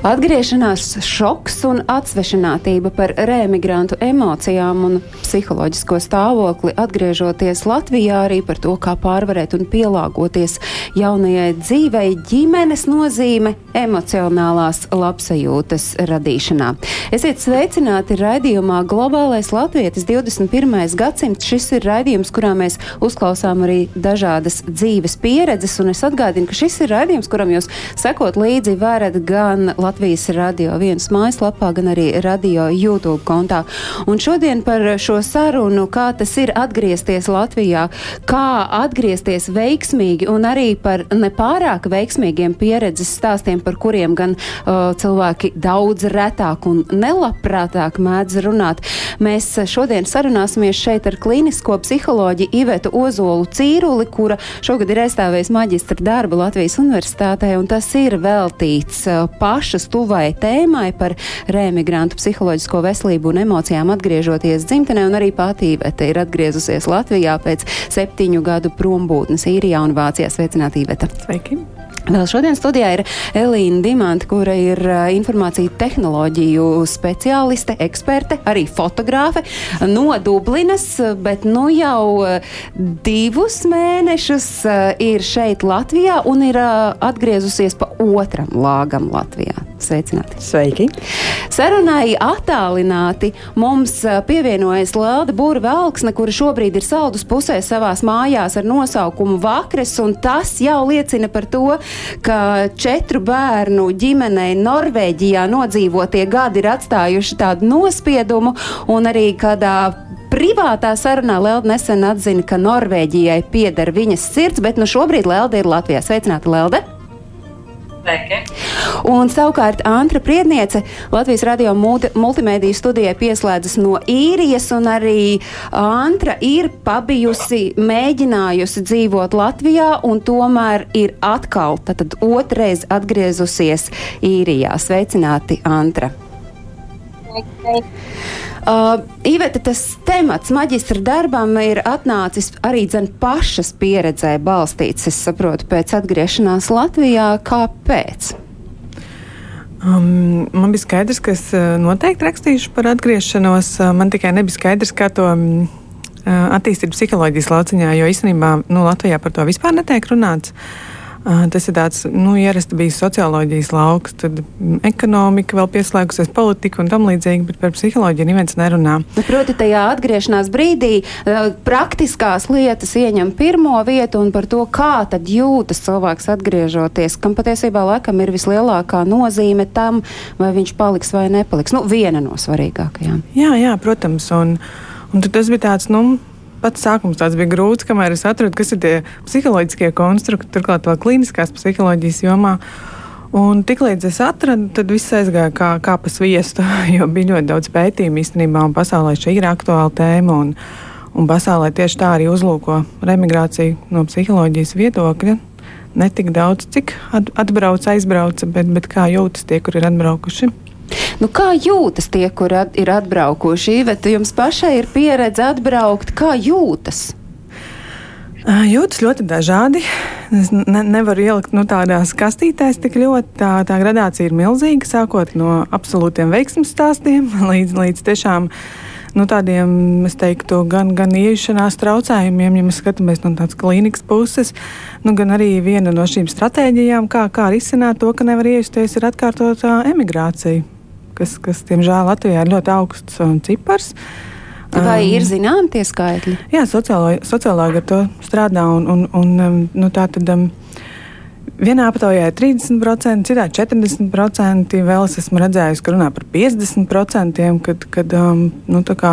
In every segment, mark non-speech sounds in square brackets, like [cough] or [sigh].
Atgriešanās šoks un atsvešinātība par reemigrantu emocijām un psiholoģisko stāvokli, atgriežoties Latvijā, arī par to, kā pārvarēt un pielāgoties jaunajai dzīvei, ģimenes nozīme emocionālās labsajūtas radīšanā. Esiet sveicināti raidījumā Globālais Latvietis 21. gadsimts. Šis ir raidījums, kurā mēs uzklausām arī dažādas dzīves pieredzes, un es atgādinu, ka šis ir raidījums, kuram jūs sekot līdzi varat gan Latvijas Latvijas radio vienas mājaslapā, gan arī radio YouTube kontā. Un šodien par šo sarunu, kā tas ir atgriezties Latvijā, kā atgriezties veiksmīgi un arī par nepārāk veiksmīgiem pieredzes stāstiem, par kuriem gan uh, cilvēki daudz retāk un nelabprātāk mēdz runāt. Mēs šodien sarunāsimies šeit ar klīnisko psiholoģi Ivetu Ozolu Cīruli, kura šogad ir aizstāvējusi maģistra darbu Latvijas universitātē, un tas ir veltīts uh, pašas tuvai tēmai par rēmigrantu psiholoģisko veselību un emocijām atgriežoties dzimtenē, un arī pati Iveta ir atgriezusies Latvijā pēc septiņu gadu prombūtnes īrijā un Vācijā. Sveicināti, Iveta! Sveiki! Vēl šodien studijā ir Elīna Dimanta, kura ir informāciju tehnoloģiju speciāliste, eksperte, arī fotogrāfe no Dublinas, bet nu jau divus mēnešus ir šeit Latvijā un ir atgriezusies pa otram lāgam Latvijā. Sveicināti! Sveiki! Sarunai attālināti mums pievienojas Lelda Būra Velksne, kura šobrīd ir saldus pusē savās mājās ar nosaukumu Vakres, un tas jau liecina par to, ka četru bērnu ģimenei Norvēģijā nodzīvotie gadi ir atstājuši tādu nospiedumu, un arī kādā privātā sarunā Lelde nesen atzina, ka Norvēģijai pieder viņas sirds, bet nu šobrīd Lelde ir Latvijā. Sveicināta Lelde! Sveiki. Un savukārt Antra Priedniece Latvijas radio multi multimediju studijai pieslēdzas no īrijas, un arī Antra ir pabijusi, mēģinājusi dzīvot Latvijā, un tomēr ir atkal, tad otrais atgriezusies īrijā. Sveicināti, Antra! Sveiki. Uh, Iveta, tas temats maģistra darbam ir atnācis arī dzen pašas pieredzē balstīts, es saprotu, pēc atgriešanās Latvijā. Kāpēc? Um, man bija skaidrs, ka es uh, noteikti rakstīšu par atgriešanos. Uh, man tikai nebija skaidrs, kā to um, attīstīt psiholoģijas lauciņā, jo īstenībā nu, Latvijā par to vispār netiek runāts. Uh, Tas ir tāds nu, ierasts bijis socioloģijas lauks, tad ekonomika vēl pieslēgusies politika un tam līdzīgi, bet par psiholoģiju neviens nerunā. Nu, proti, tajā atgriešanās brīdī praktiskās lietas ieņem pirmo vietu un par to, kā tad jūtas cilvēks atgriežoties, kam patiesībā laikam ir vislielākā nozīme tam, vai viņš paliks vai nepaliks. Nu, viena no svarīgākajām. Jā, jā, protams. Un, un tas bija tāds, nu, pats sākums tāds bija grūts, kamēr es atradu, kas ir tie psiholoģiskie konstrukti, turklāt vēl klīniskās psiholoģijas jomā. Un tiklīdz es atradu, tad viss aizgāja kā, kā pa sviestu, [laughs] jo bija ļoti daudz pētījumu īstenībā, un pasaulē šī ir aktuāla tēma. Un, un pasaulē tieši tā arī uzlūko remigrāciju no psiholoģijas viedokļa. Ne tik daudz, cik atbrauc, aizbrauca, bet, bet kā jūtas tie, kur ir atbraukuši. Nu, kā jūtas tie, kur at, ir atbraukuši? Bet jums pašai ir pieredze atbraukt. Kā jūtas? Jūtas ļoti dažādi. Es ne, nevaru ielikt nu, tādās kastītēs tik ļoti. Tā, tā gradācija ir milzīga, sākot no absolūtiem veiksmju stāstiem [laughs] līdz, līdz tiešām nu, tādiem, es teiktu, gan, gan ieiešanās traucējumiem, ja mēs skatāmies no tādas klīnikas puses, nu, gan arī viena no šīm stratēģijām, kā, kā risināt to, ka nevar iejusties, ir atkārtotā emigrācija kas, kas diemžēl, Latvijā ir ļoti augsts um, cipars. Vai um, ir zināmi tie skaitļi? Jā, sociālāgi ar to strādā. Un, un, un, um, nu, tā tad, um, Vienā aptaujā ir 30%, citā 40%. Vēl es esmu redzējis, ka runā par 50%, kad, kad um, nu, kā,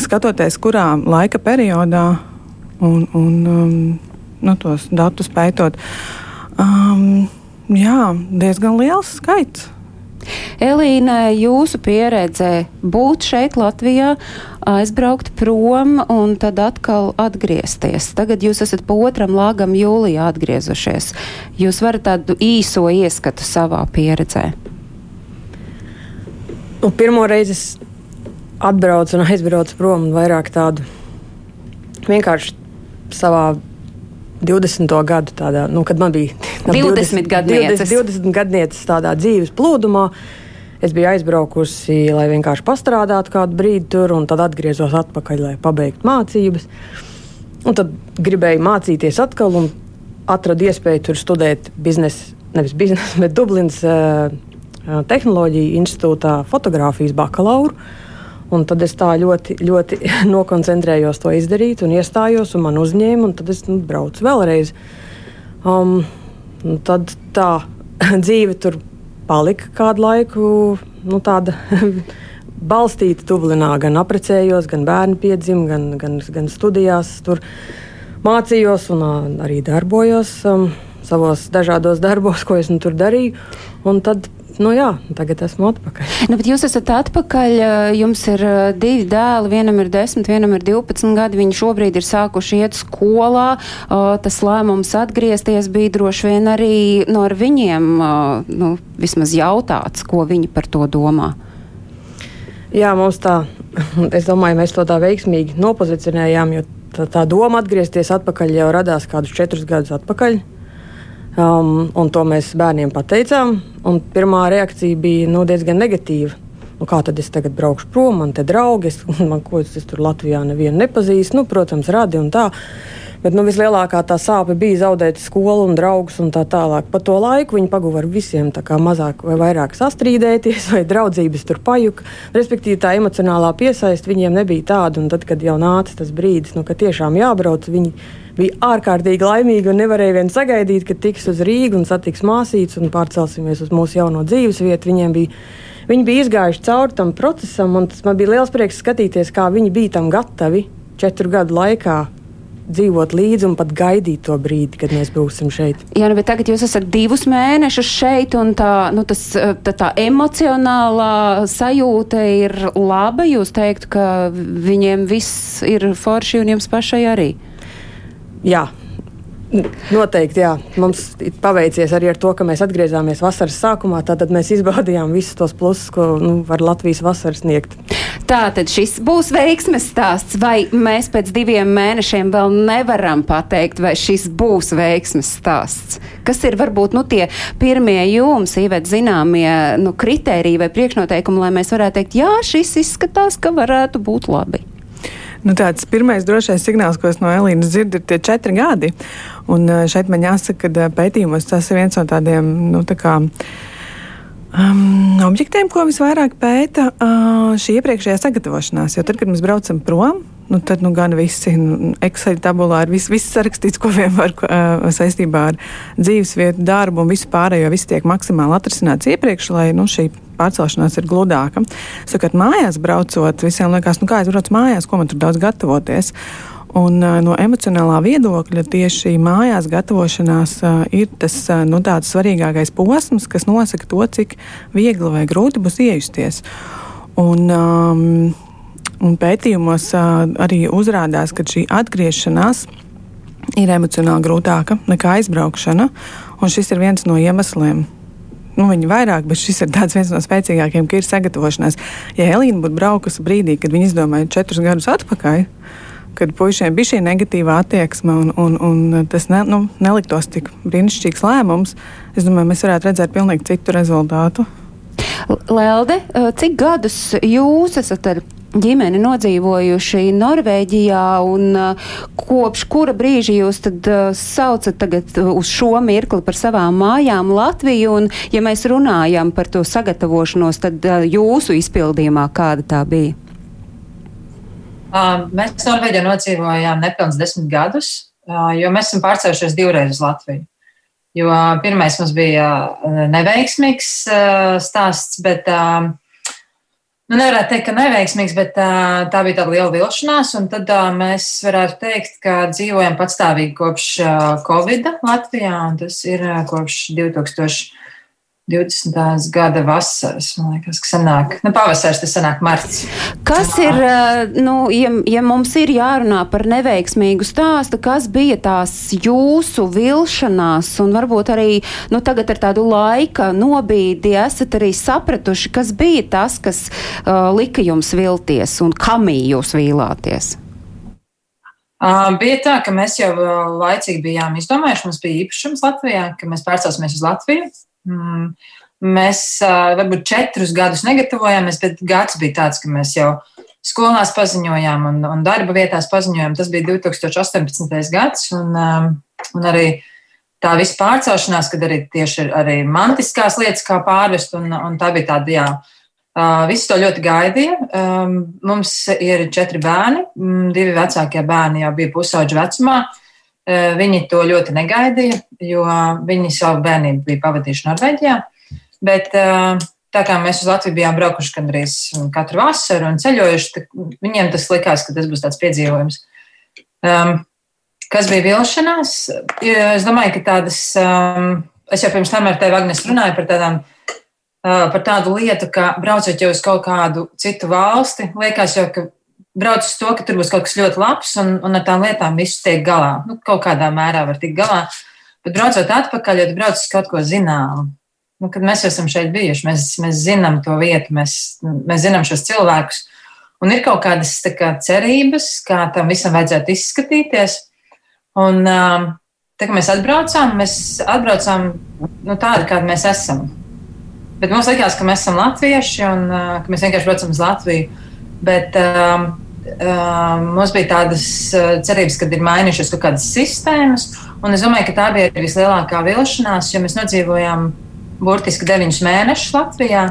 skatoties, kurā laika periodā un, un um, nu, tos datus pētot. Um, jā, diezgan liels skaits. Elīna, jūsu pieredze būt šeit Latvijā, aizbraukt prom un tad atkal atgriezties. Tagad jūs esat pa otram lāgam jūlijā atgriezušies. Jūs varat tādu īso ieskatu savā pieredzē. Nu, pirmo reizi es atbraucu un aizbraucu prom un vairāk tādu vienkārši savā 20. gadu, tādā, nu, kad man bija 20 gadnieces. 20, 20 gadnieces tādā dzīves plūdumā. Es biju aizbraukusi, lai vienkārši pastrādātu kādu brīdi tur, un tad atgriezos atpakaļ, lai pabeigtu mācības. Un tad gribēju mācīties atkal, un atradu iespēju tur studēt biznesa, nevis biznesa, [laughs] bet Dublinas uh, Tehnoloģiju institūtā fotografijas bakalauru. Un tad es tā ļoti, ļoti [laughs] nokoncentrējos to izdarīt, un iestājos, un man uzņēma, un tad es nu, braucu vēlreiz. Um, tad tā [laughs] dzīve tur palika kādu laiku, nu, tāda [laughs] balstīta Dublinā. Gan apprecējos, gan bērni piedzima, gan, gan, gan studijās tur mācījos un arī darbojos um, savos dažādos darbos, ko es nu, tur darīju. Un tad nu jā, tagad esmu atpakaļ. Nu, bet jūs esat atpakaļ, jums ir divi dēli, vienam ir 10, vienam ir 12 gadi, viņi šobrīd ir sākuši iet skolā. Tas lēmums atgriezties bija droši vien arī no ar viņiem, nu, vismaz jautāts, ko viņi par to domā. Jā, mums tā, [laughs] es domāju, mēs to tā veiksmīgi nopozicionējām, jo tā, tā doma atgriezties atpakaļ jau radās kādus četrus gadus atpakaļ. Um, un to mēs bērniem pateicām. Pirmā reakcija bija nu, diezgan negatīva. Nu, kā tad es tagad braukšu prom, man te draugi, es, [laughs] man, ko es, es tur Latvijā nevienu nepazīstu, nu, protams, radi un tā. Bet nu, vislielākā tā sāpe bija zaudēt skolu un draugus un tā tālāk. Pa to laiku viņi paguva ar visiem mazāk vai vairāk sastrīdēties, [laughs] vai draudzības tur pajuka. Respektīvi, tā emocionālā piesaiste viņiem nebija tāda. Tad, kad jau nāca tas brīdis, nu, ka tiešām jābrauc, viņi bija ārkārtīgi laimīgi un nevarēja vien sagaidīt, ka tiks uz Rīgu un satiks māsītes un pārcelsimies uz mūsu jauno dzīves vietu. Viņiem bija, viņi bija izgājuši cauri tam procesam, un tas man bija liels prieks skatīties, kā viņi bija tam gatavi četru gadu laikā dzīvot līdzi un pat gaidīt to brīdi, kad mēs būsim šeit. Jā, nu, bet tagad jūs esat divus mēnešus šeit, un tā, nu, tas, tā, tā emocionālā sajūta ir laba. Jūs teiktu, ka viņiem viss ir forši un jums pašai arī. Jā. Noteikti, jā. Mums paveicies arī ar to, ka mēs atgriezāmies vasaras sākumā. Tad mēs izbaudījām visus tos plusus, ko nu, var Latvijas vasara sniegt. Tātad šis būs veiksmes stāsts, vai mēs pēc diviem mēnešiem vēl nevaram pateikt, vai šis būs veiksmes stāsts? Kas ir varbūt nu, tie pirmie jums, īvet zināmie nu, kritēriji vai priekšnoteikumi, lai mēs varētu teikt, jā, šis izskatās, ka varētu būt labi? Nu, tāds pirmais drošais signāls, ko es no Elīnas dzirdu, ir tie četri gadi. Un eh, šeit man jāsaka, ka eh, pētījumos tas ir viens no tādiem, nu, tā kā. Um, objektiem, ko visvairāk pēta uh, šī iepriekšējā sagatavošanās, jo tad, kad mēs braucam prom, nu, tad nu, gan visi nu, Excel tabulā ir viss, viss sarakstīts, [laughs] ko vien var uh, saistībā ar dzīvesvietu, darbu un visu pārējo. Viss tiek maksimāli atrisināts iepriekš, lai nu, šī pārcelšanās ir gludāka. Sakat, mājās braucot, visiem liekas, nu kā es braucu mājās, ko man tur daudz gatavoties. Un, no emocionālā viedokļa tieši mājās gatavošanās ir tas nu, svarīgākais posms, kas nosaka to, cik viegli vai grūti būs iejusties. Un, um, Un pētījumos arī uzrādās, ka šī atgriešanās ir emocionāli grūtāka nekā aizbraukšana, un šis ir viens no iemesliem. Nu, viņi vairāk, bet šis ir viens no spēcīgākajiem, ka ir sagatavošanās. Ja Elīna būtu braukusi brīdī, kad viņa izdomāja četrus gadus atpakaļ, kad puišiem bija šī negatīvā attieksme un, un, un tas ne, nu, neliktos tik brīnišķīgs lēmums, es domāju, mēs varētu redzēt pilnīgi citu rezultātu. Lelde, cik gadus jūs esat ar ģimeni nodzīvojuši Norvēģijā, un uh, kopš kura brīža jūs tad uh, saucat tagad uz šo mirkli par savām mājām Latviju, un ja mēs runājam par to sagatavošanos, tad jūsu izpildījumā kāda tā bija? Uh, mēs Norvēģijā nodzīvojām nepilnus desmit gadus, uh, jo mēs esam pārcēlušies divreiz uz Latviju. Jo pirmais mums bija neveiksmīgs stāsts, bet uh, Nu, nevarētu teikt, ka neveiksmīgs, bet tā, bija tāda liela vilšanās. Tad mēs varētu teikt, ka dzīvojam patstāvīgi kopš Covid Latvijā, un tas ir kopš 2000. 20. gada vasaras, man liekas, ka sanāk, nu, pavasaris tas sanāk marts. Kas ir, nu, ja, ja mums ir jārunā par neveiksmīgu stāstu, kas bija tās jūsu vilšanās, un varbūt arī, nu, tagad ar tādu laika nobīdi esat arī sapratuši, kas bija tas, kas uh, lika jums vilties un kamī jūs vīlāties? Uh, bija tā, ka mēs jau laicīgi bijām izdomājuši, mums bija īpašums Latvijā, ka mēs pārcelsimies uz Latviju. Mm. Mēs varbūt četrus gadus negatavojāmies, bet gads bija tāds, ka mēs jau skolās paziņojām un, un darba vietās paziņojām. Tas bija 2018. gads, un, un arī tā visa pārcelšanās, kad arī tieši arī mantiskās lietas kā pārvest, un, un tā bija tāda, jā, visi to ļoti gaidīja. Mums ir četri bērni, divi vecākie bērni jau bija pusauģi vecumā. Eh, viņi to ļoti negaidīja, jo viņi savu bērnību bija pavadījuši Norvēģijā. Bet eh, tā kā mēs uz Latviju bijām braukuši gandrīz katru vasaru un ceļojuši, viņiem tas likās, ka tas būs tāds piedzīvojums. Um, kas bija vilšanās? Es domāju, ka tādas, um, es jau pirms tam ar tevi, Agnes, runāju par tādām uh, par tādu lietu, ka braucot jau uz kaut kādu citu valsti, liekas jau, ka brauc uz to, ka tur būs kaut kas ļoti labs, un, un ar tām lietām viss tiek galā. Nu, kaut kādā mērā var tikt galā. Bet braucot atpakaļ, ja tu brauc uz kaut ko zināmu, nu, kad mēs esam šeit bijuši, mēs, mēs zinām to vietu, mēs, mēs zinām šos cilvēkus. Un ir kaut kādas kā, cerības, kā tam visam vajadzētu izskatīties. Un, um, tā kā mēs atbraucām, mēs atbraucām nu, tādi, kādi mēs esam. Bet mums likās, ka mēs esam latvieši un uh, ka mēs vienkārši braucam uz Latviju. Bet um, mums bija tādas cerības, ka ir mainījušās kaut kādas sistēmas. Un es domāju, ka tā bija arī vislielākā vilšanās, jo mēs nodzīvojām burtiski deviņus mēnešus Latvijā.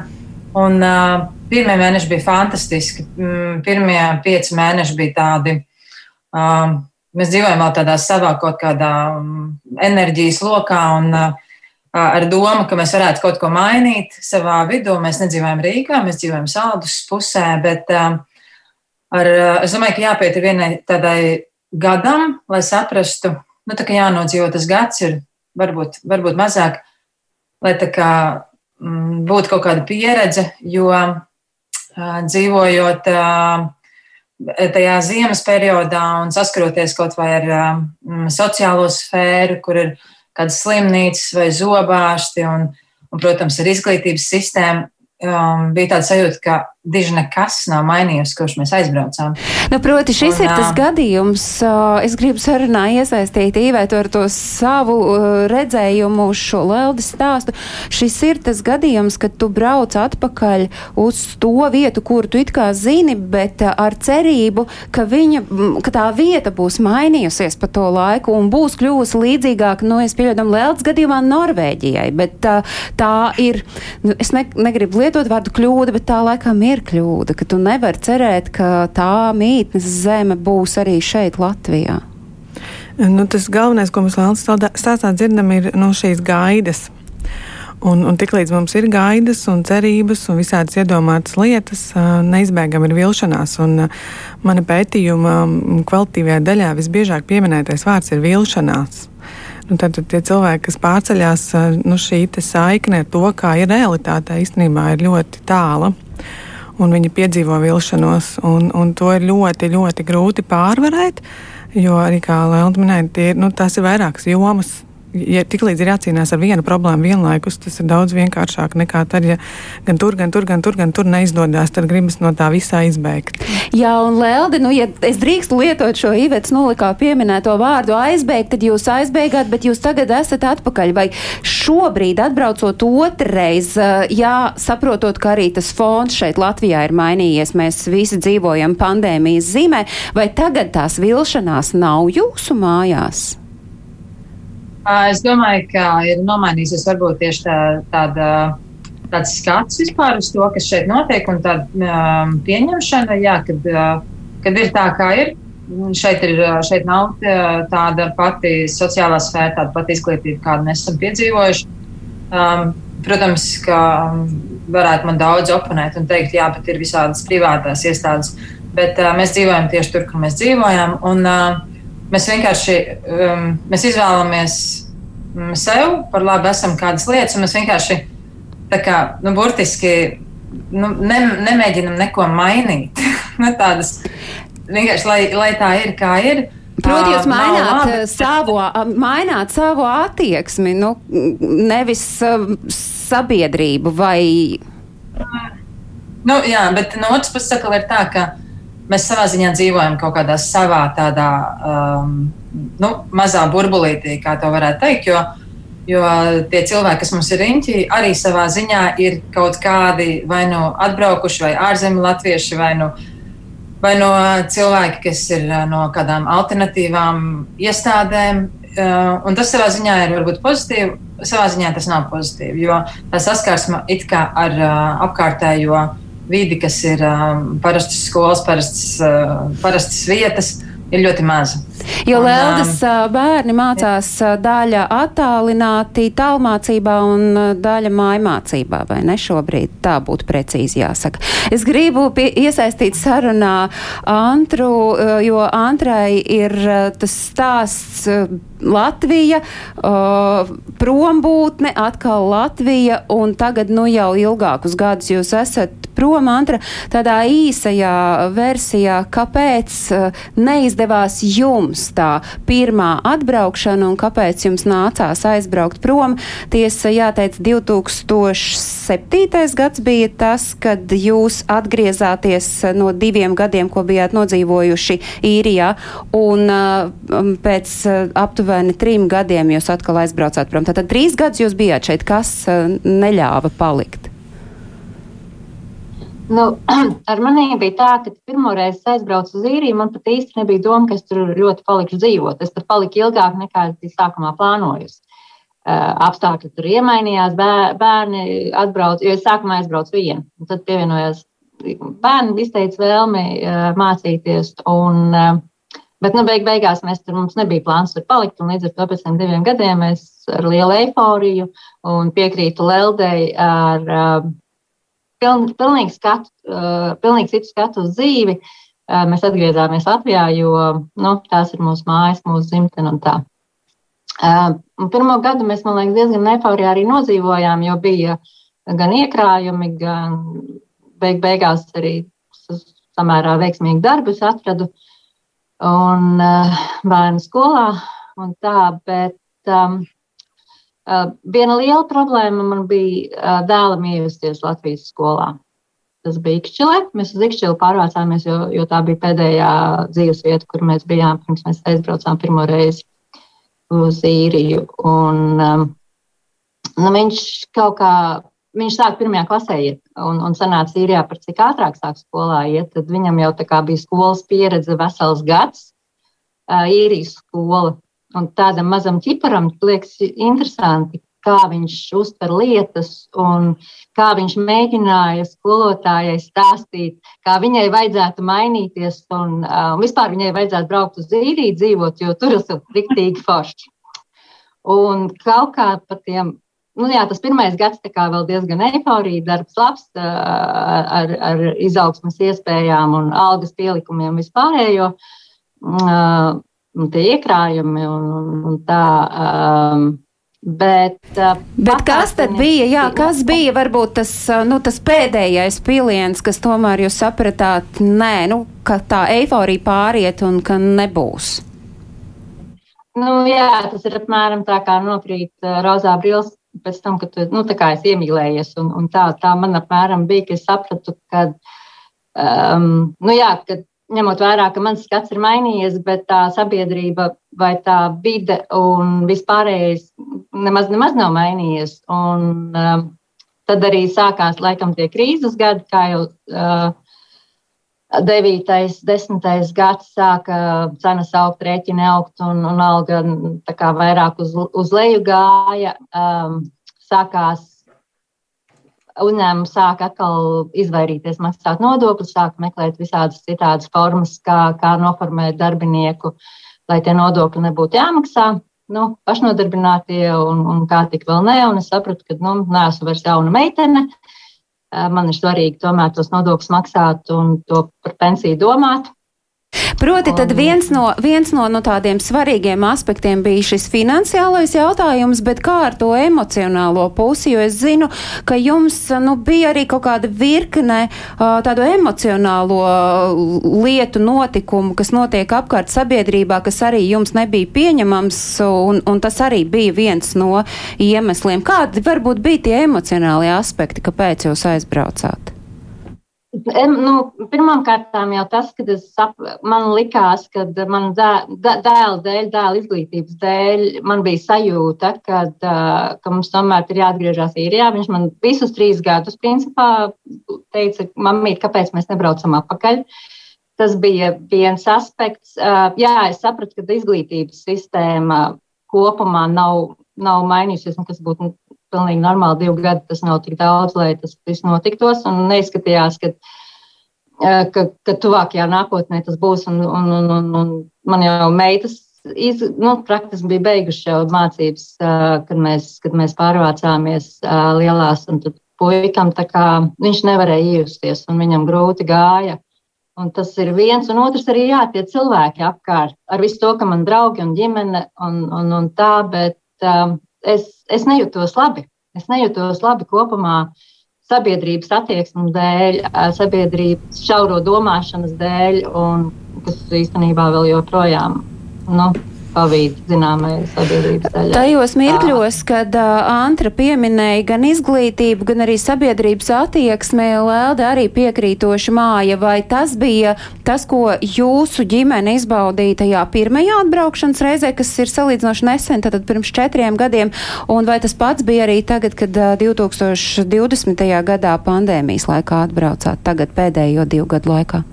Un, uh, pirmie mēneši bija fantastiski. Pirmie pieci mēneši bija tādi. Uh, mēs dzīvojam vēl tādā savā kaut kādā enerģijas lokā un uh, ar domu, ka mēs varētu kaut ko mainīt savā vidū. Mēs nedzīvojam Rīgā, mēs dzīvojam Saldus pusē, bet uh, ar, es domāju, ka jāpiet vienai tādai gadam, lai saprastu, nu, tā kā jānodzīvo tas gads, ir varbūt, varbūt mazāk, lai tā kā m, mm, būtu kaut kāda pieredze, jo uh, dzīvojot uh, tajā ziemas periodā un saskaroties kaut vai ar um, sociālo sfēru, kur ir kādas slimnīcas vai zobārsti un, un protams, ar izglītības sistēmu, um, bija tāda sajūta, ka diži nekas nav mainījies, kurš mēs aizbraucām. Nu, proti, šis un, ir tas gadījums, es gribu sarunā iesaistīt īvētu ar to savu redzējumu uz šo leldes stāstu. Šis ir tas gadījums, kad tu brauc atpakaļ uz to vietu, kuru tu it kā zini, bet ar cerību, ka, viņa, ka tā vieta būs mainījusies pa to laiku un būs kļuvusi līdzīgāka, nu, es pieļaudam, leldes gadījumā Norvēģijai, bet uh, tā ir, nu, es ne, negribu lietot vārdu kļūda, bet tā laikam ir kļūda, ka tu nevari cerēt, ka tā mītnes zeme būs arī šeit Latvijā. Nu, tas galvenais, ko mēs Lēlas stāstā dzirdam, ir no šīs gaidas. Un, un tiklīdz mums ir gaidas un cerības un visādas iedomātas lietas, neizbēgami ir vilšanās. Un mana pētījuma kvalitīvajā daļā visbiežāk pieminētais vārds ir vilšanās. Nu, tad, tad tie cilvēki, kas pārceļās, nu, šī saikne ar to, kā ir realitāte, īstenībā ir ļoti tāla. Un viņi piedzīvo vilšanos, un, un to ir ļoti, ļoti grūti pārvarēt. Jo arī, kā Lielda minēja, tie, nu, tās ir vairākas jomas, ja tiklīdz ir jācīnās ar vienu problēmu vienlaikus, tas ir daudz vienkāršāk nekā tad, ja gan tur, gan tur, gan tur, gan tur neizdodas. Tad gribas no tā visā izbeigt. Jā, un Lelde, nu, ja es drīkstu lietot šo īvets nulikā pieminēto vārdu aizbeigt, tad jūs aizbeigāt, bet jūs tagad esat atpakaļ. Vai šobrīd atbraucot otrreiz, jā, saprotot, ka arī tas fons šeit Latvijā ir mainījies, mēs visi dzīvojam pandēmijas zīmē, vai tagad tās vilšanās nav jūsu mājās? Es domāju, ka ir nomainījusies varbūt tieši tā, tāda. Tāds skats vispār uz to, kas šeit notiek, un tāda um, pieņemšana, jā, kad, uh, kad ir tā, kā ir. Šeit, ir, šeit nav tāda pati sociālā sfēra, tāda pati izglītība, kādu mēs esam piedzīvojuši. Um, protams, ka varētu man daudz oponēt un teikt, jā, bet ir visādas privātās iestādes, bet uh, mēs dzīvojam tieši tur, kur mēs dzīvojam. Un, uh, Mēs vienkārši um, mēs izvēlamies mm, sev par labu, esam kādas lietas, un mēs vienkārši tā kā, nu, burtiski nu, ne, nemēģinam neko mainīt. [laughs] nu, tādas, vienkārši, lai, lai tā ir, kā ir. Proti, jūs nav maināt eh, savu, maināt savu attieksmi, nu, nevis eh, sabiedrību vai. Nu, jā, bet no otras puses, ir tā, ka mēs savā ziņā dzīvojam kaut kādā savā tādā um, nu, mazā burbulītī, kā to varētu teikt. Jo, jo tie cilvēki, kas mums ir riņķi, arī savā ziņā ir kaut kādi vai nu atbraukuši, vai ārzemju latvieši, vai nu, vai no cilvēki, kas ir uh, no kādām alternatīvām iestādēm. Uh, un tas savā ziņā ir varbūt pozitīvi, savā ziņā tas nav pozitīvi, jo tā saskarsme it kā ar uh, apkārtējo vidi, kas ir um, parastas skolas, parastas, uh, parastas vietas, ir ļoti maza. Jo Un, Leldas ā, bērni mācās ā, daļa attālināti tālmācībā un ā, daļa mājmācībā, vai ne šobrīd? Tā būtu precīzi jāsaka. Es gribu pie, iesaistīt sarunā Antru, jo Antrai ir tas stāsts Latvija, ā, prombūtne, atkal Latvija, un tagad nu jau ilgākus gadus jūs esat prom, Antra, tādā īsajā versijā, kāpēc ā, neizdevās jums tā pirmā atbraukšana un kāpēc jums nācās aizbraukt prom. Tiesa, jāteic, 2007. gads bija tas, kad jūs atgriezāties no diviem gadiem, ko bijāt nodzīvojuši īrijā, un uh, pēc uh, aptuveni trim gadiem jūs atkal aizbraucāt prom. Tātad trīs gadus jūs bijāt šeit, kas uh, neļāva palikt. Nu, [clears throat] ar mani bija tā, ka pirmo reizi aizbraucu uz īriju. Man pat īsti nebija doma, ka es tur ļoti palikšu dzīvot. Es pat paliku ilgāk nekā es biju sākumā plānojusi. Uh, apstākļi tur iemainījās, bēr, bērni atbrauca, jo es sākumā aizbraucu vienu. Tad pievienojās bērni, izteica vēlmi uh, mācīties. Un, uh, bet, nu, beig, beigās mēs tur mums nebija plāns tur palikt. Līdz ar to pēc tam diviem gadiem es ar lielu eiforiju un piekrītu Leldei ar uh, piln, pilnīgi, skatu, uh, pilnīgi citu skatu uz dzīvi. Uh, mēs atgriezāmies Latvijā, jo nu, tās ir mūsu mājas, mūsu dzimtene un tā. Uh, pirmo gadu mēs, man liekas, diezgan nefaurijā arī nodzīvojām, jo bija gan iekrājumi, gan beig beigās arī samērā veiksmīgi darbus atradu un uh, bērnu skolā un tā, bet um, Uh, viena liela problēma man bija uh, dēlam ievesties Latvijas skolā. Tas bija Ikšķilē. Mēs uz Ikšķili pārvācāmies, jo, jo tā bija pēdējā dzīves vieta, kur mēs bijām pirms mēs aizbraucām pirmo reizi uz īriju. Un, um, nu, viņš kaut kā, viņš sāk pirmajā klasē iet un, un sanāca īrijā par cik ātrāk sāk skolā iet, tad viņam jau tā kā bija skolas pieredze vesels gads, īrijas skola. Un tādam mazam ķiparam liekas interesanti, kā viņš uztver lietas un kā viņš mēģināja skolotājai stāstīt, kā viņai vajadzētu mainīties un uh, vispār viņai vajadzētu braukt uz īriju dzīvot, jo tur ir riktīgi forši. Un kaut kā pa tiem, nu jā, tas pirmais gads kā vēl diezgan eiforija, darbs labs ar, ar izaugsmas iespējām un algas pielikumiem vispārējo. Tie iekrājumi un, un, un tā. Um, Bet, Bet kas tad bija? Jā, kas bija varbūt tas, nu, tas pēdējais piliens, kas tomēr jūs sapratāt, nē, nu, ka tā eiforija pāriet un ka nebūs? Nu, jā, tas ir apmēram tā kā nokrīt rozā brīvs pēc tam, kad tu, nu, es iemīlējies. Un, un tā, tā man apmēram bija, ka es sapratu, ka, um, nu jā, kad ņemot vērā, ka mans skats ir mainījies, bet tā sabiedrība vai tā vide un vispārējais nemaz, nemaz nav mainījies. Un, um, tad arī sākās laikam tie krīzes gadi, kā jau uh, 9. un 10. gads sāka cenas augt, rēķini augt un, un alga kā, vairāk uz, uz leju gāja. Um, sākās uzņēmumi sāk atkal izvairīties maksāt nodokļus, sāk meklēt visādas citādas formas, kā, kā noformēt darbinieku, lai tie nodokļi nebūtu jāmaksā. Nu, pašnodarbinātie un, un kā tik vēl ne. Un es sapratu, ka nu, neesmu vairs jauna meitene. Man ir svarīgi tomēr tos nodokļus maksāt un to par pensiju domāt. Proti, tad viens no, viens no, no tādiem svarīgiem aspektiem bija šis finansiālais jautājums, bet kā ar to emocionālo pusi, jo es zinu, ka jums nu, bija arī kaut kāda virkne tādu emocionālo lietu notikumu, kas notiek apkārt sabiedrībā, kas arī jums nebija pieņemams, un, un tas arī bija viens no iemesliem. Kādi varbūt bija tie emocionālie aspekti, kāpēc jūs aizbraucāt? Nu, Pirmkārt, jau tas, ka sap, man likās, ka man dēla dēļ, dēla izglītības dēļ, man bija sajūta, kad, ka mums tomēr ir jāatgriežas īrijā. Viņš man visus trīs gadus, principā, teica, mamīt, kāpēc mēs nebraucam atpakaļ. Tas bija viens aspekts. Jā, es sapratu, ka izglītības sistēma kopumā nav, nav mainījusies, un kas būtu pilnīgi normāli divi gadi, tas nav tik daudz, lai tas viss notiktos. Un neizskatījās, ka, ka, ka tuvākajā nākotnē tas būs. Un, un, un, un, un man jau meitas iz, nu, praktiski bija beigušas jau mācības, kad mēs, kad mēs pārvācāmies lielās. Puikam tā kā viņš nevarēja iejusties, un viņam grūti gāja. Un tas ir viens, un otrs arī jā, tie cilvēki apkārt. Ar visu to, ka man draugi un ģimene un, un, un tā, bet um, es, es nejūtos labi. Es nejūtos labi kopumā sabiedrības attieksmes dēļ, sabiedrības šauro domāšanas dēļ, un kas īstenībā vēl joprojām. Nu, pavīd zināmai sabiedrības daļai. Tajos mirkļos, kad uh, Antra pieminēja gan izglītību, gan arī sabiedrības attieksmi, Lelde arī piekrītoši māja, vai tas bija tas, ko jūsu ģimene izbaudīja tajā pirmajā atbraukšanas reizē, kas ir salīdzinoši nesen, tad pirms četriem gadiem, un vai tas pats bija arī tagad, kad uh, 2020. gadā pandēmijas laikā atbraucāt, tagad pēdējo divu gadu laikā?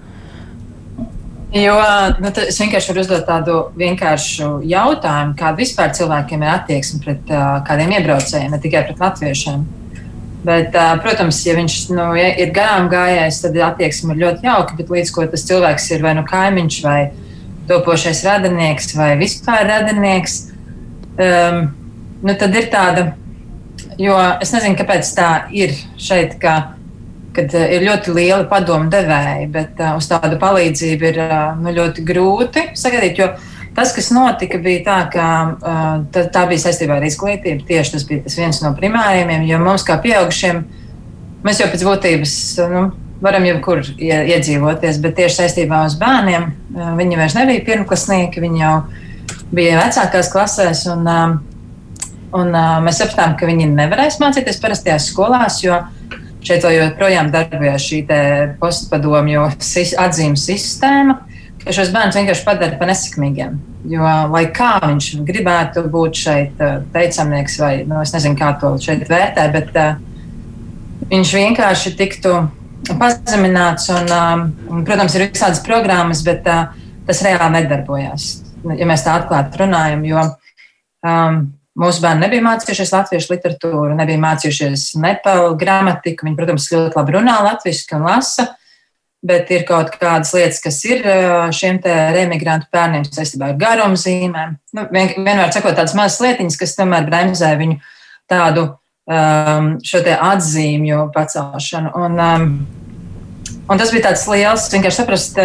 Jo nu, es vienkārši varu uzdot tādu vienkāršu jautājumu, kāda vispār cilvēkiem ir attieksme pret uh, kādiem iebraucējiem, ne tikai pret latviešiem. Bet, uh, protams, ja viņš nu, ja ir garām gājējis, tad attieksme ir ļoti jauka. Bet līdz ko tas cilvēks ir vai nu kaimiņš, vai topošais radinieks, vai vispār radinieks, um, nu, tad ir tāda. Jo es nezinu, kāpēc tā ir šeit. Ka, kad uh, ir ļoti liela padomu devēja, bet uh, uz tādu palīdzību ir uh, nu, ļoti grūti sagaidīt. Tas, kas notika, bija tā, ka uh, tā, tā bija saistībā ar izglītību. Tieši tas bija tas viens no primāriem, jo mums kā pieaugušiem, mēs jau pēc būtības. Nu, Varam jebkur iedzīvoties, bet tieši saistībā uz bērniem uh, viņi vairs nebija pirmklasnieki, viņi jau bija vecākās klasēs. Un, uh, un, uh, mēs sapratām, ka viņi nevarēs mācīties parastajās skolās, jo uh, Šeit joprojām darbojas šī postpadomju atzīmes sistēma, ka šos bērnus vienkārši padara par nesekmīgiem. Jo, lai kā viņš gribētu būt šeit eh, teicamnieks, vai nu, es nezinu, kā to šeit vērtē, bet uh, viņš vienkārši tiktu pazemināts. Un, um, protams, ir visādas programmas, bet uh, tas reāli nedarbojās. Ja mēs tā atklāti runājam, jo um, Mūsu bērni nebija mācījušies latviešu literatūru, nebija mācījušies nepālu gramatiku. Viņi, protams, ļoti labi runā latviešu un lasa, bet ir kaut kādas lietas, kas ir šiem remigrantu bērniem saistībā ar garumzīmēm. Nu, vien, vienmēr sakot, tādas mazas lietiņas, kas tomēr bremzē viņu tādu um, šo te atzīmju pacelšanu. Un, um, un tas bija tāds liels, vienkārši saprast,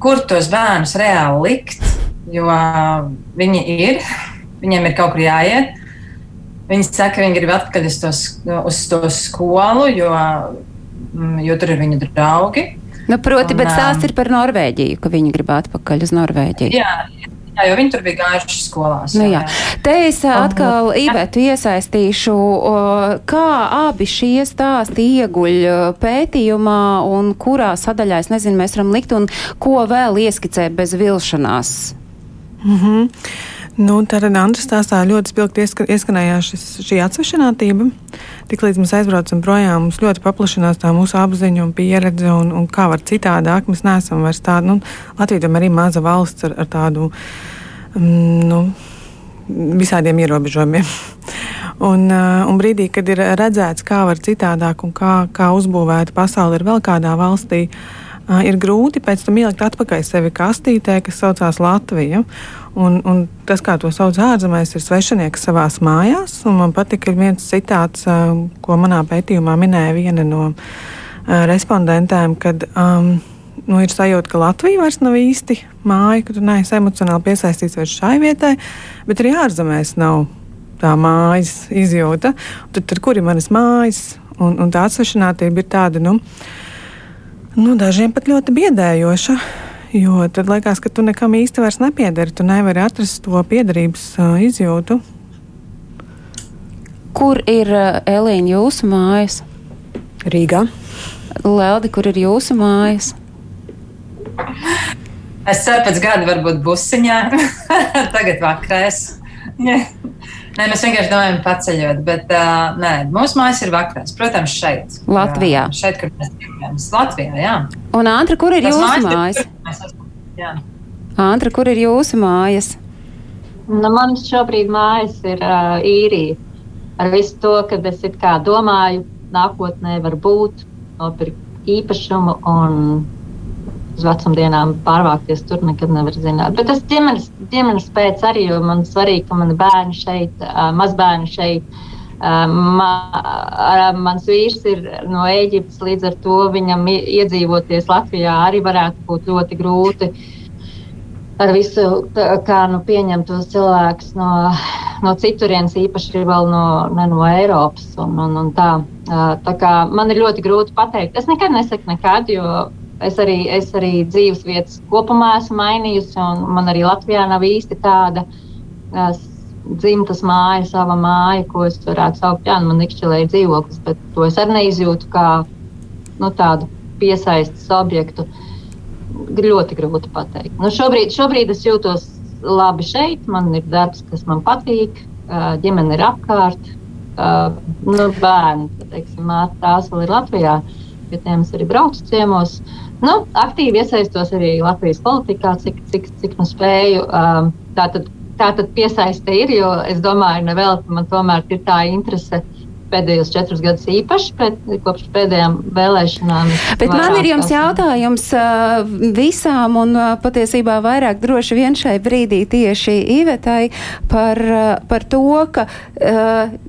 kur tos bērnus reāli likt, jo viņi ir viņiem ir kaut kur jāiet. Viņi saka, ka viņi grib atpakaļ uz to, uz to skolu, jo, mm, jo tur ir viņu draugi. Nu, proti, un, bet stāsts ir par Norvēģiju, ka viņi grib atpakaļ uz Norvēģiju. Jā, Jā, jo viņi tur bija gājuši skolās. Nu, jā. Te es atkal Ivetu iesaistīšu, kā abi šie stāsti ieguļ pētījumā un kurā sadaļā, es nezinu, mēs varam likt un ko vēl ieskicē bez vilšanās. Mm -hmm. Nu, tad Andris stāstā ļoti spilgti ieskanējās šis, šī atsvešinātība. Tiklīdz mēs aizbraucam projām, mums ļoti paplašinās tā mūsu apziņa un pieredze, un, un kā var citādāk. Mēs neesam vairs tādi, nu, Latvija tomēr ir maza valsts ar, ar tādu, mm, nu, visādiem ierobežojumiem. [laughs] Un, uh, un brīdī, kad ir redzēts, kā var citādāk un kā, kā uzbūvēta pasaule ir vēl kādā valstī, uh, ir grūti pēc tam ielikt atpakaļ sevi kastītē, kas saucās Latvija. Un, un tas, kā to sauc ārzemēs, ir svešinieks savā mājās. Man patika viens citāts, ko manā pētījumā minēja viena no respondentēm, kad um, nu, ir sajūta, ka Latvija vairs nav īsti māja, ka tu neesi emocionāli piesaistīts vairs šai vietai, bet arī ārzemēs nav tā mājas izjūta. Tad, tad kur ir manas mājas? Un, un tā atsvešinātība ir tāda, nu, nu, dažiem pat ļoti biedējoša. Jo tad liekas, ka tu nekam īsti vairs nepiedari. Tu nevari atrast to piederības uh, izjūtu. Kur ir uh, Elīna jūsu mājas? Rīgā. Leldi, kur ir jūsu mājas? Es ceru, pēc gada varbūt busiņā. [laughs] Tagad vakarēs. Nē, mēs vienkārši domājam, paceļot, bet uh, nē, mūsu mājas ir vakarās. Protams, šeit. Latvijā. Jā, šeit, kur mēs dzīvojam. Latvijā, jā. Un Antra, kur ir Tas jūsu mājas, mājas? Jā. Antra, kur ir jūsu mājas? Nu, man šobrīd mājas ir uh, īrija. Ar visu to, ka es domāju, nākotnē var būt nopirkt īpašumu un uz vecumdienām pārvākties tur nekad nevar zināt. Bet tas ģimenes, ģimenes pēc arī, jo man svarīgi, ka mani bērni šeit, mazbērni šeit. Ma, mans vīrs ir no Ēģiptes, līdz ar to viņam iedzīvoties Latvijā arī varētu būt ļoti grūti. Ar visu, kā nu, pieņemt tos cilvēkus no, no citurienes, īpaši vēl no, ne no Eiropas. Un, un, un tā, tā kā man ir ļoti grūti pateikt. Es nekad nesaku nekad, jo es arī, es arī dzīves vietas kopumā esmu mainījusi, un man arī Latvijā nav īsti tāda uh, dzimtas māja, sava māja, ko es varētu saukt, jā, nu, man ikšķilē ir dzīvoklis, bet to es arī neizjūtu kā nu, tādu piesaistes objektu. Ļoti grūti pateikt. Nu, šobrīd, šobrīd es jūtos labi šeit, man ir darbs, kas man patīk, uh, ģimene ir apkārt. Uh, nu, bērni, teiksim, tās vēl ir Latvijā, pie tiem es arī braucu ciemos. Nu, aktīvi iesaistos arī Latvijas politikā, cik, cik, cik nu spēju. Um, tā tad, tā tad piesaiste ir, jo es domāju, ka man tomēr ir tā interese pēdējos četrus gadus īpaši, pēc, kopš pēdējām vēlēšanām. Bet man ir jums jautājums visām, un patiesībā vairāk droši vien šai brīdī tieši Ivetai par, par to, ka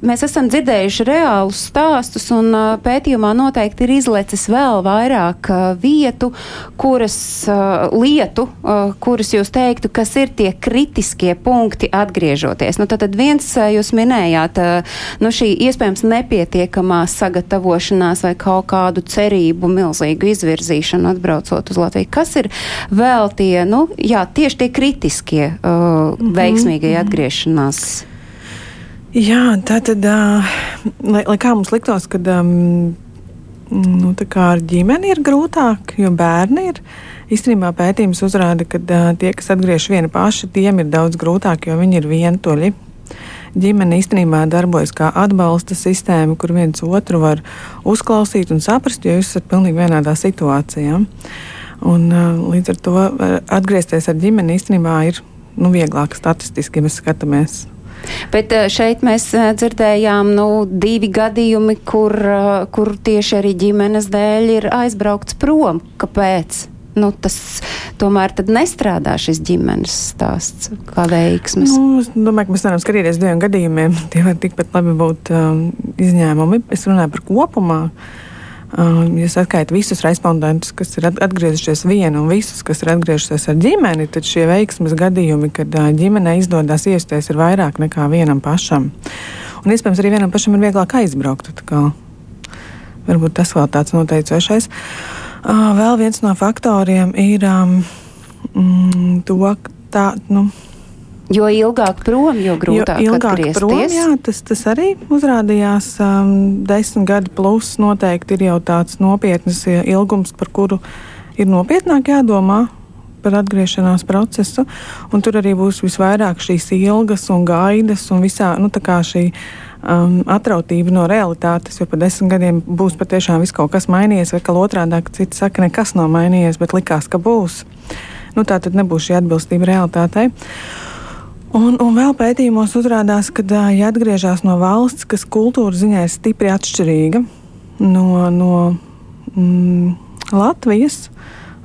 mēs esam dzirdējuši reālus stāstus, un pētījumā noteikti ir izlecis vēl vairāk vietu, kuras lietu, kuras jūs teiktu, kas ir tie kritiskie punkti atgriežoties. Nu, tad, viens jūs minējāt, nu, šī iespējams nepietiekamā sagatavošanās vai kaut kādu cerību milzīgu izvirzīšanu atbraucot uz Latviju. Kas ir vēl tie, nu, jā, tieši tie kritiskie uh, mm -hmm. veiksmīgie atgriešanās? Jā, tā tad, uh, lai, lai kā mums liktos, kad um, nu, ar ģimeni ir grūtāk, jo bērni ir. Īstenībā pētījums uzrāda, ka uh, tie, kas atgriežas vieni paši, tiem ir daudz grūtāk, jo viņi ir vientuļi ģimene īstenībā darbojas kā atbalsta sistēma, kur viens otru var uzklausīt un saprast, jo jūs esat pilnīgi vienādā situācijā. Un, līdz ar to atgriezties ar ģimeni īstenībā ir nu, vieglāk statistiski, ja mēs skatāmies. Bet šeit mēs dzirdējām nu, divi gadījumi, kur, kur tieši arī ģimenes dēļ ir aizbraukts prom. Kāpēc? Nu, tas tomēr nestrādā šis ģimenes stāsts kā veiksmes. Nu, es domāju, ka mēs nevaram skatīties diviem gadījumiem. Tie var tikpat labi būt um, izņēmumi. Es runāju par kopumā. Um, ja atskaitām visus respondentus, kas ir atgriezušies vienu un visus, kas ir atgriežušies ar ģimeni, tad šie veiksmes gadījumi, kad uh, ģimenei izdodas iesties, ir vairāk nekā vienam pašam. Un iespējams, arī vienam pašam ir vieglāk aizbraukt. Varbūt tas vēl tāds noteicošais. Uh, vēl viens no faktoriem ir um, mm, to, ka tā. Nu, Jo ilgāk prom, jo grūtāk jo ilgāk prom, jā, tas, tas arī uzrādījās. Um, desmit gadi plus noteikti ir jau tāds nopietns ilgums, par kuru ir nopietnāk jādomā par atgriešanās procesu. Un tur arī būs visvairāk šīs ilgas un gaidas un visā nu, šī um, atrautība no realitātes, jo pa desmit gadiem būs patiešām viss kaut kas mainījies, vai kā otrādi citi saka, nekas nav mainījies, bet likās, ka būs. Nu, tā tad nebūs šī atbilstība realitātei. Un, un vēl pētījumos uzrādās, ka, ja atgriežas no valsts, kas kultūra ziņā ir stipri atšķirīga no, no mm, Latvijas,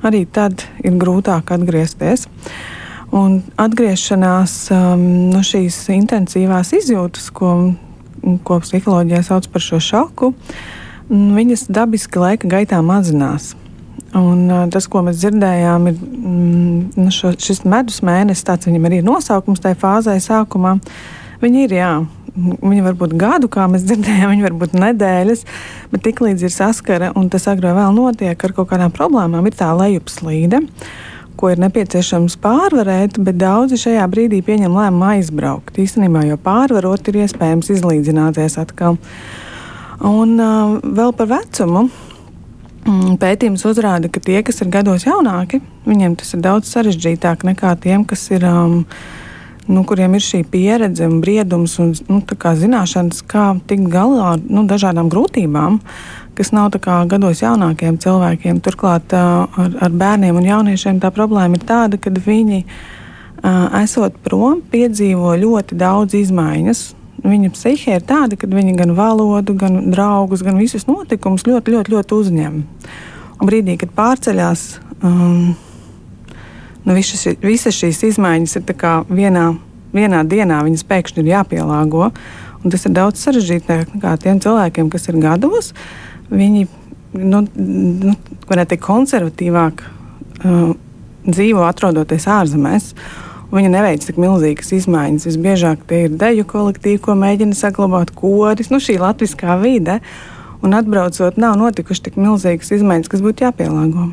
arī tad ir grūtāk atgriezties. Un atgriešanās um, no šīs intensīvās izjūtas, ko, ko psiholoģijā sauc par šo šoku, viņas dabiski laika gaitā mazinās. Un, uh, tas, ko mēs dzirdējām, ir mm, nu, šo, šis medus mēnesis, tāds viņam arī ir nosaukums tajā fāzē, sākumā. Viņi ir, jā, viņi var būt gadu, kā mēs dzirdējām, viņi var būt nedēļas, bet tiklīdz ir saskara un tas agrāk vēl notiek ar kaut kādām problēmām, ir tā lejupslīde, ko ir nepieciešams pārvarēt, bet daudzi šajā brīdī pieņem lēmumu aizbraukt. Īstenībā jau pārvarot ir iespējams izlīdzināties atkal. Un uh, vēl par vecumu. Mm, pētījums uzrāda, ka tie, kas ir gados jaunāki, viņiem tas ir daudz sarežģītāk nekā tiem, kas ir, um, nu, kuriem ir šī pieredze un briedums un nu, kā zināšanas, kā tikt galā ar nu, dažādām grūtībām, kas nav kā gados jaunākiem cilvēkiem. Turklāt ar, ar bērniem un jauniešiem tā problēma ir tāda, ka viņi, esot prom, piedzīvo ļoti daudz izmaiņas Viņa psihe ir tāda, ka viņa gan valodu, gan draugus, gan visus notikumus ļoti, ļoti, ļoti uzņem. Un brīdī, kad pārceļās, um, nu, visas, visas šīs izmaiņas ir vienā, vienā dienā, viņas pēkšņi ir jāpielāgo. Un tas ir daudz sarežģītāk nekā tiem cilvēkiem, kas ir gados. Viņi nu, nu, varētu teikt, konservatīvāk uh, dzīvo atrodoties ārzemēs. Viņa neveic tik milzīgas izmaiņas. Visbiežāk tie ir deju kolektīvi, ko mēģina saglabāt koris, nu, šī latviskā vide. Un atbraucot, nav notikušas tik milzīgas izmaiņas, kas būtu jāpielāgo.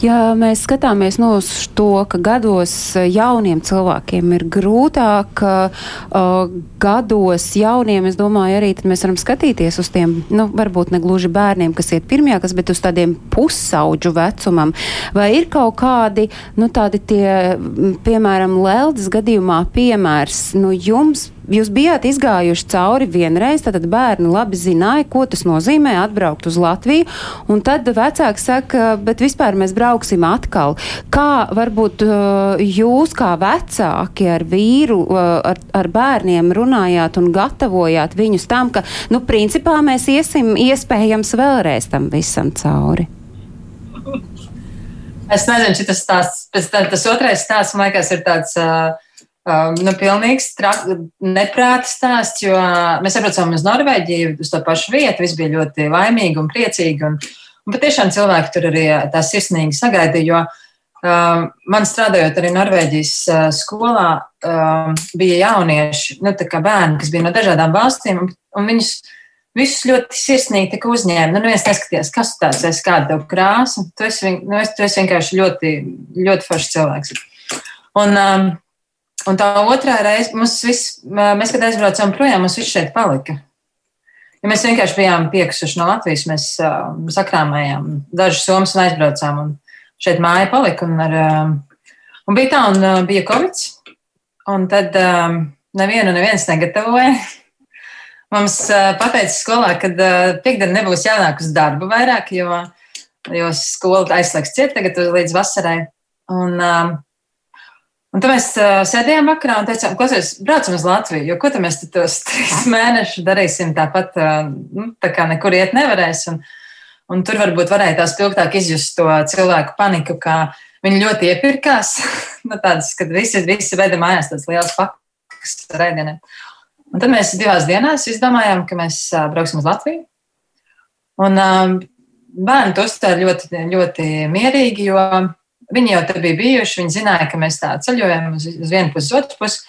Ja mēs skatāmies no uz to, ka gados jauniem cilvēkiem ir grūtāk, uh, gados jauniem, es domāju, arī mēs varam skatīties uz tiem, nu, varbūt ne gluži bērniem, kas iet pirmajā, kas, bet uz tādiem pusauģu vecumam. Vai ir kaut kādi, nu, tādi tie, piemēram, Leldas gadījumā piemērs, nu, jums jūs bijāt izgājuši cauri vienreiz, tad bērni labi zināja, ko tas nozīmē atbraukt uz Latviju, un tad vecāki saka, bet vispār mēs brauksim atkal. Kā varbūt uh, jūs kā vecāki ar vīru, uh, ar, ar bērniem runājāt un gatavojāt viņus tam, ka, nu, principā mēs iesim iespējams vēlreiz tam visam cauri? Es nezinu, šis stāsts, tas otrais stāsts, man liekas, ir tāds. Uh, Um, nu, pilnīgs neprāta stāsts, jo mēs atbraucām uz Norvēģiju, uz to pašu vietu. Viss bija ļoti laimīgi un priecīgi. Un, un patiešām cilvēki tur arī tā sirsnīgi sagaidīja, jo uh, man strādājot arī Norvēģijas uh, skolā, uh, bija jaunieši, nu, bērni, kas bija no dažādām valstīm, un, un viņus visus ļoti sirsnīgi uzņēma. Nu, viens neskatījās, kas tu tāds esi, kāda tev krāsa. Tu esi, nu, tu esi vienkārši ļoti, ļoti foršs cilvēks. Un, um, Un tā otrā reize, mums viss, mēs, kad aizbraucām projām, mums viss šeit palika. Ja mēs vienkārši bijām piekusuši no Latvijas, mēs uh, sakrāmējām dažas somas un aizbraucām. Un šeit māja palika. Un, ar, uh, un bija tā, un uh, bija Covid. Un tad um, nevienu neviens negatavoja. [laughs] Mums uh, pateica skolā, ka uh, piekdiena nebūs jānāk uz darbu vairāk, jo, jo skola aizslēgs ciet tagad līdz vasarai. Un, uh, Un tad mēs sēdējām vakarā un teicām, klausies, braucam uz Latviju, jo ko tad mēs tos trīs [laughs] mēnešus darīsim tāpat, nu, tā kā nekur iet nevarēs. Un, un tur varbūt varēja tā spilgtāk izjust to cilvēku paniku, kā viņi ļoti iepirkās. [laughs] nu, tādas, kad visi, visi veda mājās tādas lielas pakas ar ēdieniem. Un tad mēs divās dienās izdomājām, ka mēs brauksim uz Latviju. Un uh, bērni to uztvēra ļoti, ļoti mierīgi, jo Viņi jau tur bija bijuši, viņi zināja, ka mēs tā ceļojam uz, uz vienu pusi, uz otru pusi.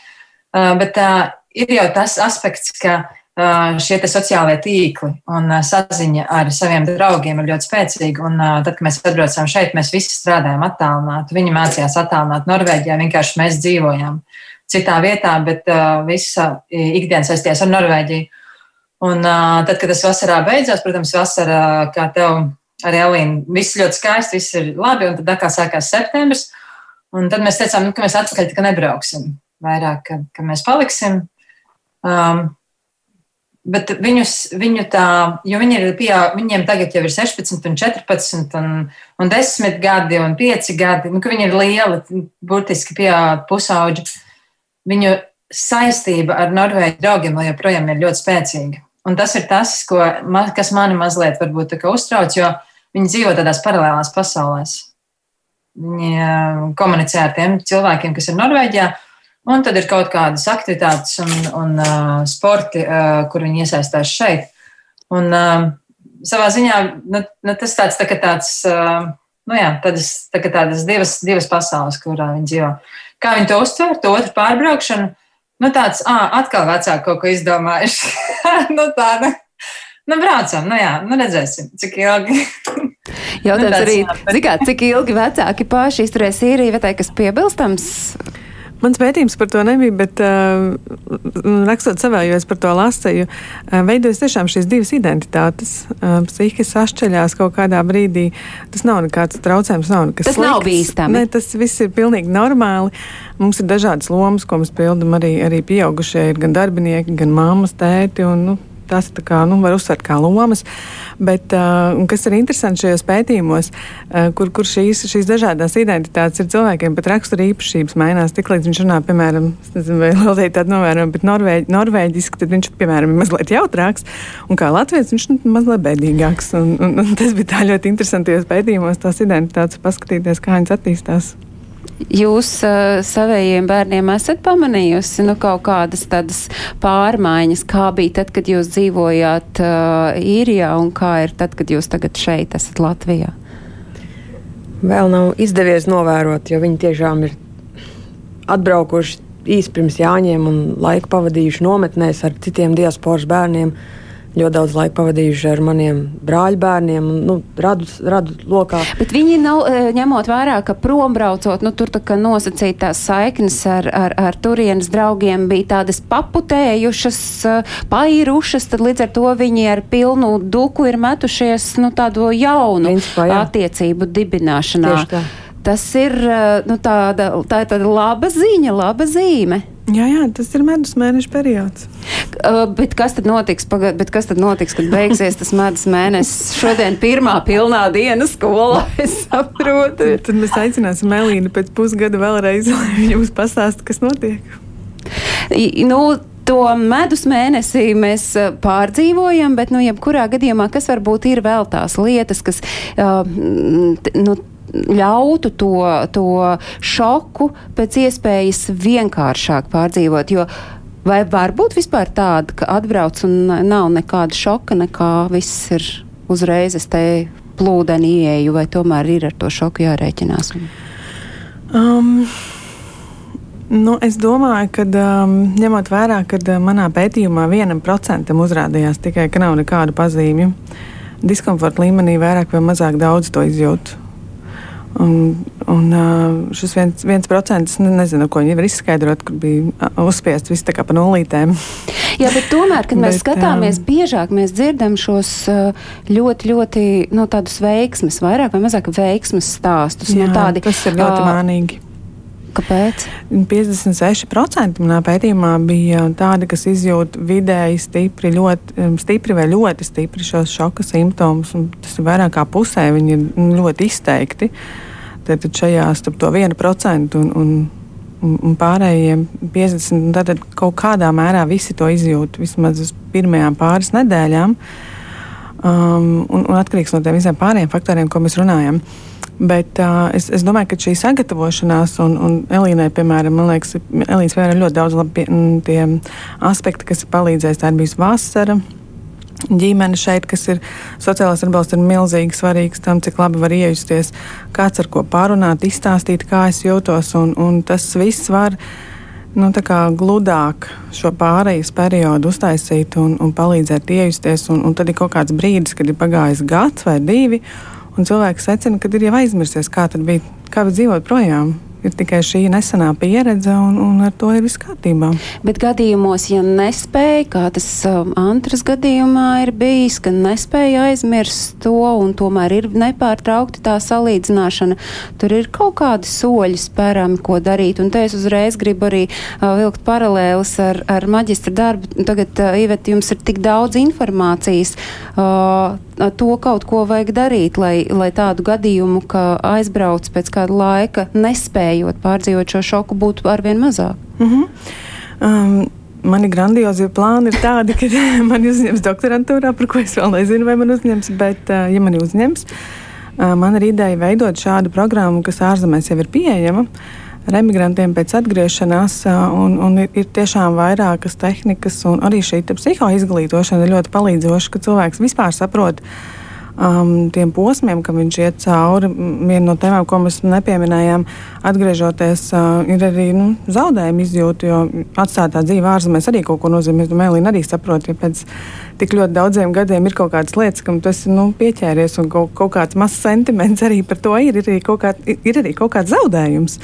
Uh, bet uh, ir jau tas aspekts, ka uh, šie sociālie tīkli un saziņa ar saviem draugiem ir ļoti spēcīga. Un, tad, kad mēs atbraucām šeit, mēs visi strādājām attālināti. Viņi mācījās attālināt Norvēģijā, vienkārši mēs dzīvojām citā vietā, bet visa ikdiena saistījās ar Norvēģiju. Un tad, kad tas vasarā beidzās, protams, vasarā, kā tev ar Elīnu. Viss ļoti skaisti, viss ir labi, un tad atkal sākās septembris. Un tad mēs teicām, nu, ka mēs atpakaļ ka nebrauksim vairāk, ka, ka mēs paliksim. Um, bet viņus, viņu tā, jo viņi ir pieaug, viņiem tagad jau ir 16, un 14, un, un 10 gadi, un 5 gadi, nu, ka viņi ir lieli, burtiski pieaug pusauģi. Viņu saistība ar Norvēģu draugiem joprojām ir ļoti spēcīga. Un tas ir tas, ko, kas mani mazliet varbūt uztrauc, jo Viņi dzīvo tādās paralēlās pasaulēs. Viņi eh, komunicē ar tiem cilvēkiem, kas ir Norvēģijā, un tad ir kaut kādas aktivitātes un, un uh, sporti, uh, kur viņi iesaistās šeit. Un uh, savā ziņā nu, nu, tas tāds, tā, tāds uh, nu jā, tādas, tā tādas divas, divas pasaules, kurā viņi dzīvo. Kā viņi to uztver, to otru pārbraukšanu, nu tāds, ah, atkal vecāki kaut ko izdomājuši. [laughs] nu tāda. Nu, braucam, nu jā, nu redzēsim, cik ilgi. Jautājums nu, arī, cik, cik ilgi vecāki paši izturēs īriju, vai tā, kas piebilstams? Mans pētījums par to nebija, bet uh, rakstot savā, jo es par to lasīju, uh, veidojas tiešām šīs divas identitātes. Uh, Psihiski sašķeļās kaut kādā brīdī. Tas nav nekāds traucējums, nav nekas tas slikts. nav bīstami. Ne, tas viss ir pilnīgi normāli. Mums ir dažādas lomas, ko mēs pildam arī, arī pieaugušie, ir gan darbinieki, gan mammas, tēti. Un, nu, tās kā, nu, var uzsvērt kā lomas. Bet, uh, kas ir interesanti šajos pētījumos, uh, kur, kur šīs, šīs dažādas identitātes ir cilvēkiem, pat rakstura īpašības mainās. Tiklīdz viņš runā, piemēram, nezinu, vai Latvijā tāda novērojama, bet norvēģi, norvēģiski, tad viņš, piemēram, ir mazliet jautrāks, un kā latviečs viņš ir mazliet bēdīgāks. Un, un, un tas bija tā ļoti interesanti, jo pētījumos tās identitātes paskatīties, kā viņas attīstās. Jūs uh, savējiem bērniem esat pamanījusi nu, kaut kādas tādas pārmaiņas, kā bija tad, kad jūs dzīvojāt uh, īrijā un kā ir tad, kad jūs tagad šeit esat Latvijā? Vēl nav izdevies novērot, jo viņi tiešām ir atbraukuši īsi pirms Jāņiem un laiku pavadījuši nometnēs ar citiem diasporas bērniem. Uh, ļoti daudz laika pavadījuši ar maniem brāļu bērniem, nu, radu, radu lokā. Bet viņi nav e, ņemot vērā, ka prom braucot, nu, tur tā kā nosacītās saiknes ar, ar, ar turienes draugiem bija tādas paputējušas, e, pairušas, tad līdz ar to viņi ar pilnu duku ir metušies, nu, tādu jaunu Principā, jā. attiecību dibināšanā. Tas ir, e, nu, tāda, tā ir tāda laba ziņa, laba zīme. Jā, jā, tas ir medus mēneša periods. Uh, bet kas tad notiks, pagad, bet kas tad notiks, kad beigsies tas medus mēnesis? Šodien pirmā pilnā diena skolā, [laughs] es saprotu. Tad, mēs aicināsim Elīnu pēc pusgada vēlreiz, [laughs] lai viņa mums pastāsta, kas notiek. I, nu, to medus mēnesi mēs pārdzīvojam, bet, nu, jebkurā gadījumā, kas varbūt ir vēl tās lietas, kas, uh, nu, ļautu to, to šoku pēc iespējas vienkāršāk pārdzīvot. Jo vai var būt vispār tāda, ka atbrauc un nav nekāda šoka, nekā viss ir uzreiz es te plūdeni ieeju, vai tomēr ir ar to šoku jārēķinās? Um. Nu, es domāju, ka um, ņemot vērā, ka uh, manā pētījumā vienam procentam uzrādījās tikai, ka nav nekādu pazīmju, diskomforta līmenī vairāk vai mazāk daudz to izjūtu. Un, un šis viens, viens procents, nu, nezinu, ko viņi var izskaidrot, kur bija uzspiests viss tā kā pa nulītēm. Jā, bet tomēr, kad mēs [laughs] bet, skatāmies um, biežāk, mēs dzirdam šos ļoti, ļoti nu, tādus veiksmes, vairāk vai mazāk veiksmes stāstus. Nu, jā, nu, tādi, tas ir ļoti mānīgi. Kāpēc? 56% manā pētījumā bija tādi, kas izjūt vidēji stipri, ļoti stipri vai ļoti stipri šos šoka simptomus. Tas ir vairāk kā pusē, viņi ir ļoti izteikti. Tad šajā starp to 1% un, un, un, pārējiem 50%, tad kaut kādā mērā visi to izjūt vismaz uz pirmajām pāris nedēļām. Um, un, un atkarīgs no tiem visiem pārējiem faktoriem, ko mēs runājam. Uh, Bet uh, es, es domāju, ka šī sagatavošanās, un, un Elīnai, piemēram, liekas, Elīnas vēl ir ļoti daudz labi tie aspekti, kas ir palīdzējis. Tā ir bijusi vasara. Ģimene šeit, kas ir sociālais atbalsts, ir milzīgi svarīgs tam, cik labi var iejusties, kāds ar ko pārunāt, izstāstīt, kā es jūtos. Un, un tas viss var nu, gludāk šo pārejas periodu uztaisīt un, un palīdzēt iejusties. Un, un tad ir kaut kāds brīdis, kad ir pagājis gads vai divi. Un cilvēks secina, ka ir jau aizmirsies, kā tad bija, kā bija dzīvot projām ir tikai šī nesenā pieredze, un, un ar to ir viss kārtībā. Bet gadījumos, ja nespēja, kā tas um, Antras gadījumā ir bijis, ka nespēja aizmirst to, un tomēr ir nepārtraukti tā salīdzināšana, tur ir kaut kādi soļi spērami, ko darīt. Un te es uzreiz gribu arī uh, vilkt paralēlis ar, ar maģistra darbu. Tagad, uh, Ivet, jums ir tik daudz informācijas. Uh, to kaut ko vajag darīt, lai, lai tādu gadījumu, ka aizbrauc pēc kāda laika, nespējot pārdzīvot šo šoku, būtu arvien mazāk. Mm -hmm. um. Mani grandiozie plāni ir tādi, ka [laughs] mani uzņems doktorantūrā, par ko es vēl nezinu, vai man uzņems, bet, uh, ja mani uzņems, uh, man ir ideja veidot šādu programmu, kas ārzemēs jau ir pieejama ar emigrantiem pēc atgriešanās. Un, un ir, tiešām vairākas tehnikas, un arī šī psihoizglītošana ir ļoti palīdzoša, ka cilvēks vispār saprot, um, tiem posmiem, ka viņš iet cauri. Viena no tēmām, ko mēs nepieminējām, atgriežoties, uh, ir arī nu, zaudējuma izjūta, jo atstātā dzīve ārzemēs arī kaut ko nozīmē. Es domāju, Elīna arī saprot, ja pēc tik ļoti daudziem gadiem ir kaut kādas lietas, kam esi nu, pieķēries, un kaut, kaut kāds mazs sentiments arī par to ir. Ir arī kaut, kā, ir arī kaut kāds zaudējums.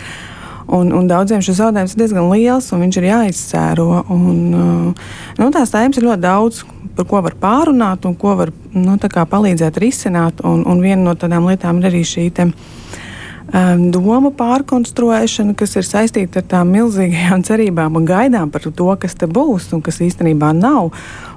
Un, un daudziem šis zaudējums ir diezgan liels, un viņš ir jāizsēro. Un, uh, nu, tās tēmas ir ļoti daudz, par ko var pārunāt un ko var nu, palīdzēt risināt. Un, un viena no tādām lietām ir arī šī. Te, um, domu pārkonstruēšana, kas ir saistīta ar tām milzīgajām cerībām un gaidām par to, kas te būs un kas īstenībā nav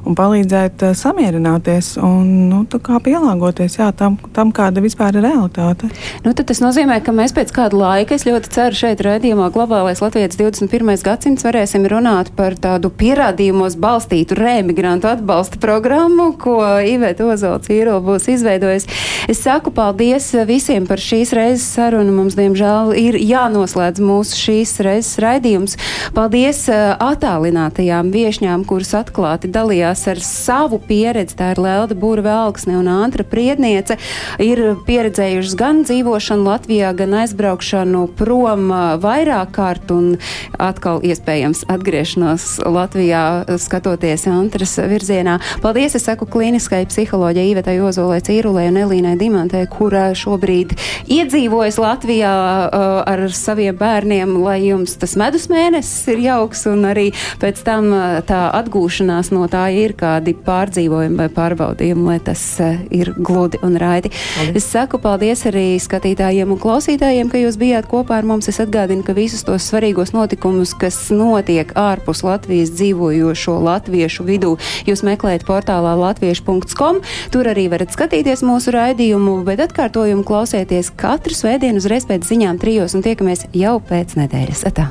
un palīdzēt uh, samierināties un nu, pielāgoties jā, tam, tam, kāda vispār ir realitāte. Nu, tas nozīmē, ka mēs pēc kāda laika, es ļoti ceru, šeit redzījumā globālais Latvijas 21. gadsimts varēsim runāt par tādu pierādījumos balstītu rēmigrantu atbalsta programmu, ko Iveta Ozols īro būs izveidojis. Es saku paldies visiem par šīs reizes sarunu. Mums, diemžēl, ir jānoslēdz mūsu šīs reizes raidījums. Paldies uh, attālinātajām viešņām, kuras atklāti dalījās dalījās ar savu pieredzi. Tā ir Lelda Būra Velksne un Antra Priedniece. Ir pieredzējušas gan dzīvošanu Latvijā, gan aizbraukšanu prom vairāk kārt un atkal iespējams atgriešanos Latvijā, skatoties Antras virzienā. Paldies, es saku klīniskai psiholoģijai Ivetai Ozolē Cīrulē un Elīnai Dimantē, kura šobrīd iedzīvojas Latvijā uh, ar saviem bērniem, lai jums tas medus mēnesis ir jauks un arī pēc tam tā atgūšanās no tā ir kādi pārdzīvojumi vai pārbaudījumi, lai tas uh, ir gludi un raiti. Paldies. Es saku paldies arī skatītājiem un klausītājiem, ka jūs bijāt kopā ar mums. Es atgādinu, ka visus tos svarīgos notikumus, kas notiek ārpus Latvijas dzīvojošo latviešu vidū, jūs meklējat portālā latviešu.com. Tur arī varat skatīties mūsu raidījumu, bet atkārtojumu klausieties katru svētdienu uzreiz pēc ziņām trijos un tiekamies jau pēc nedēļas. Atā.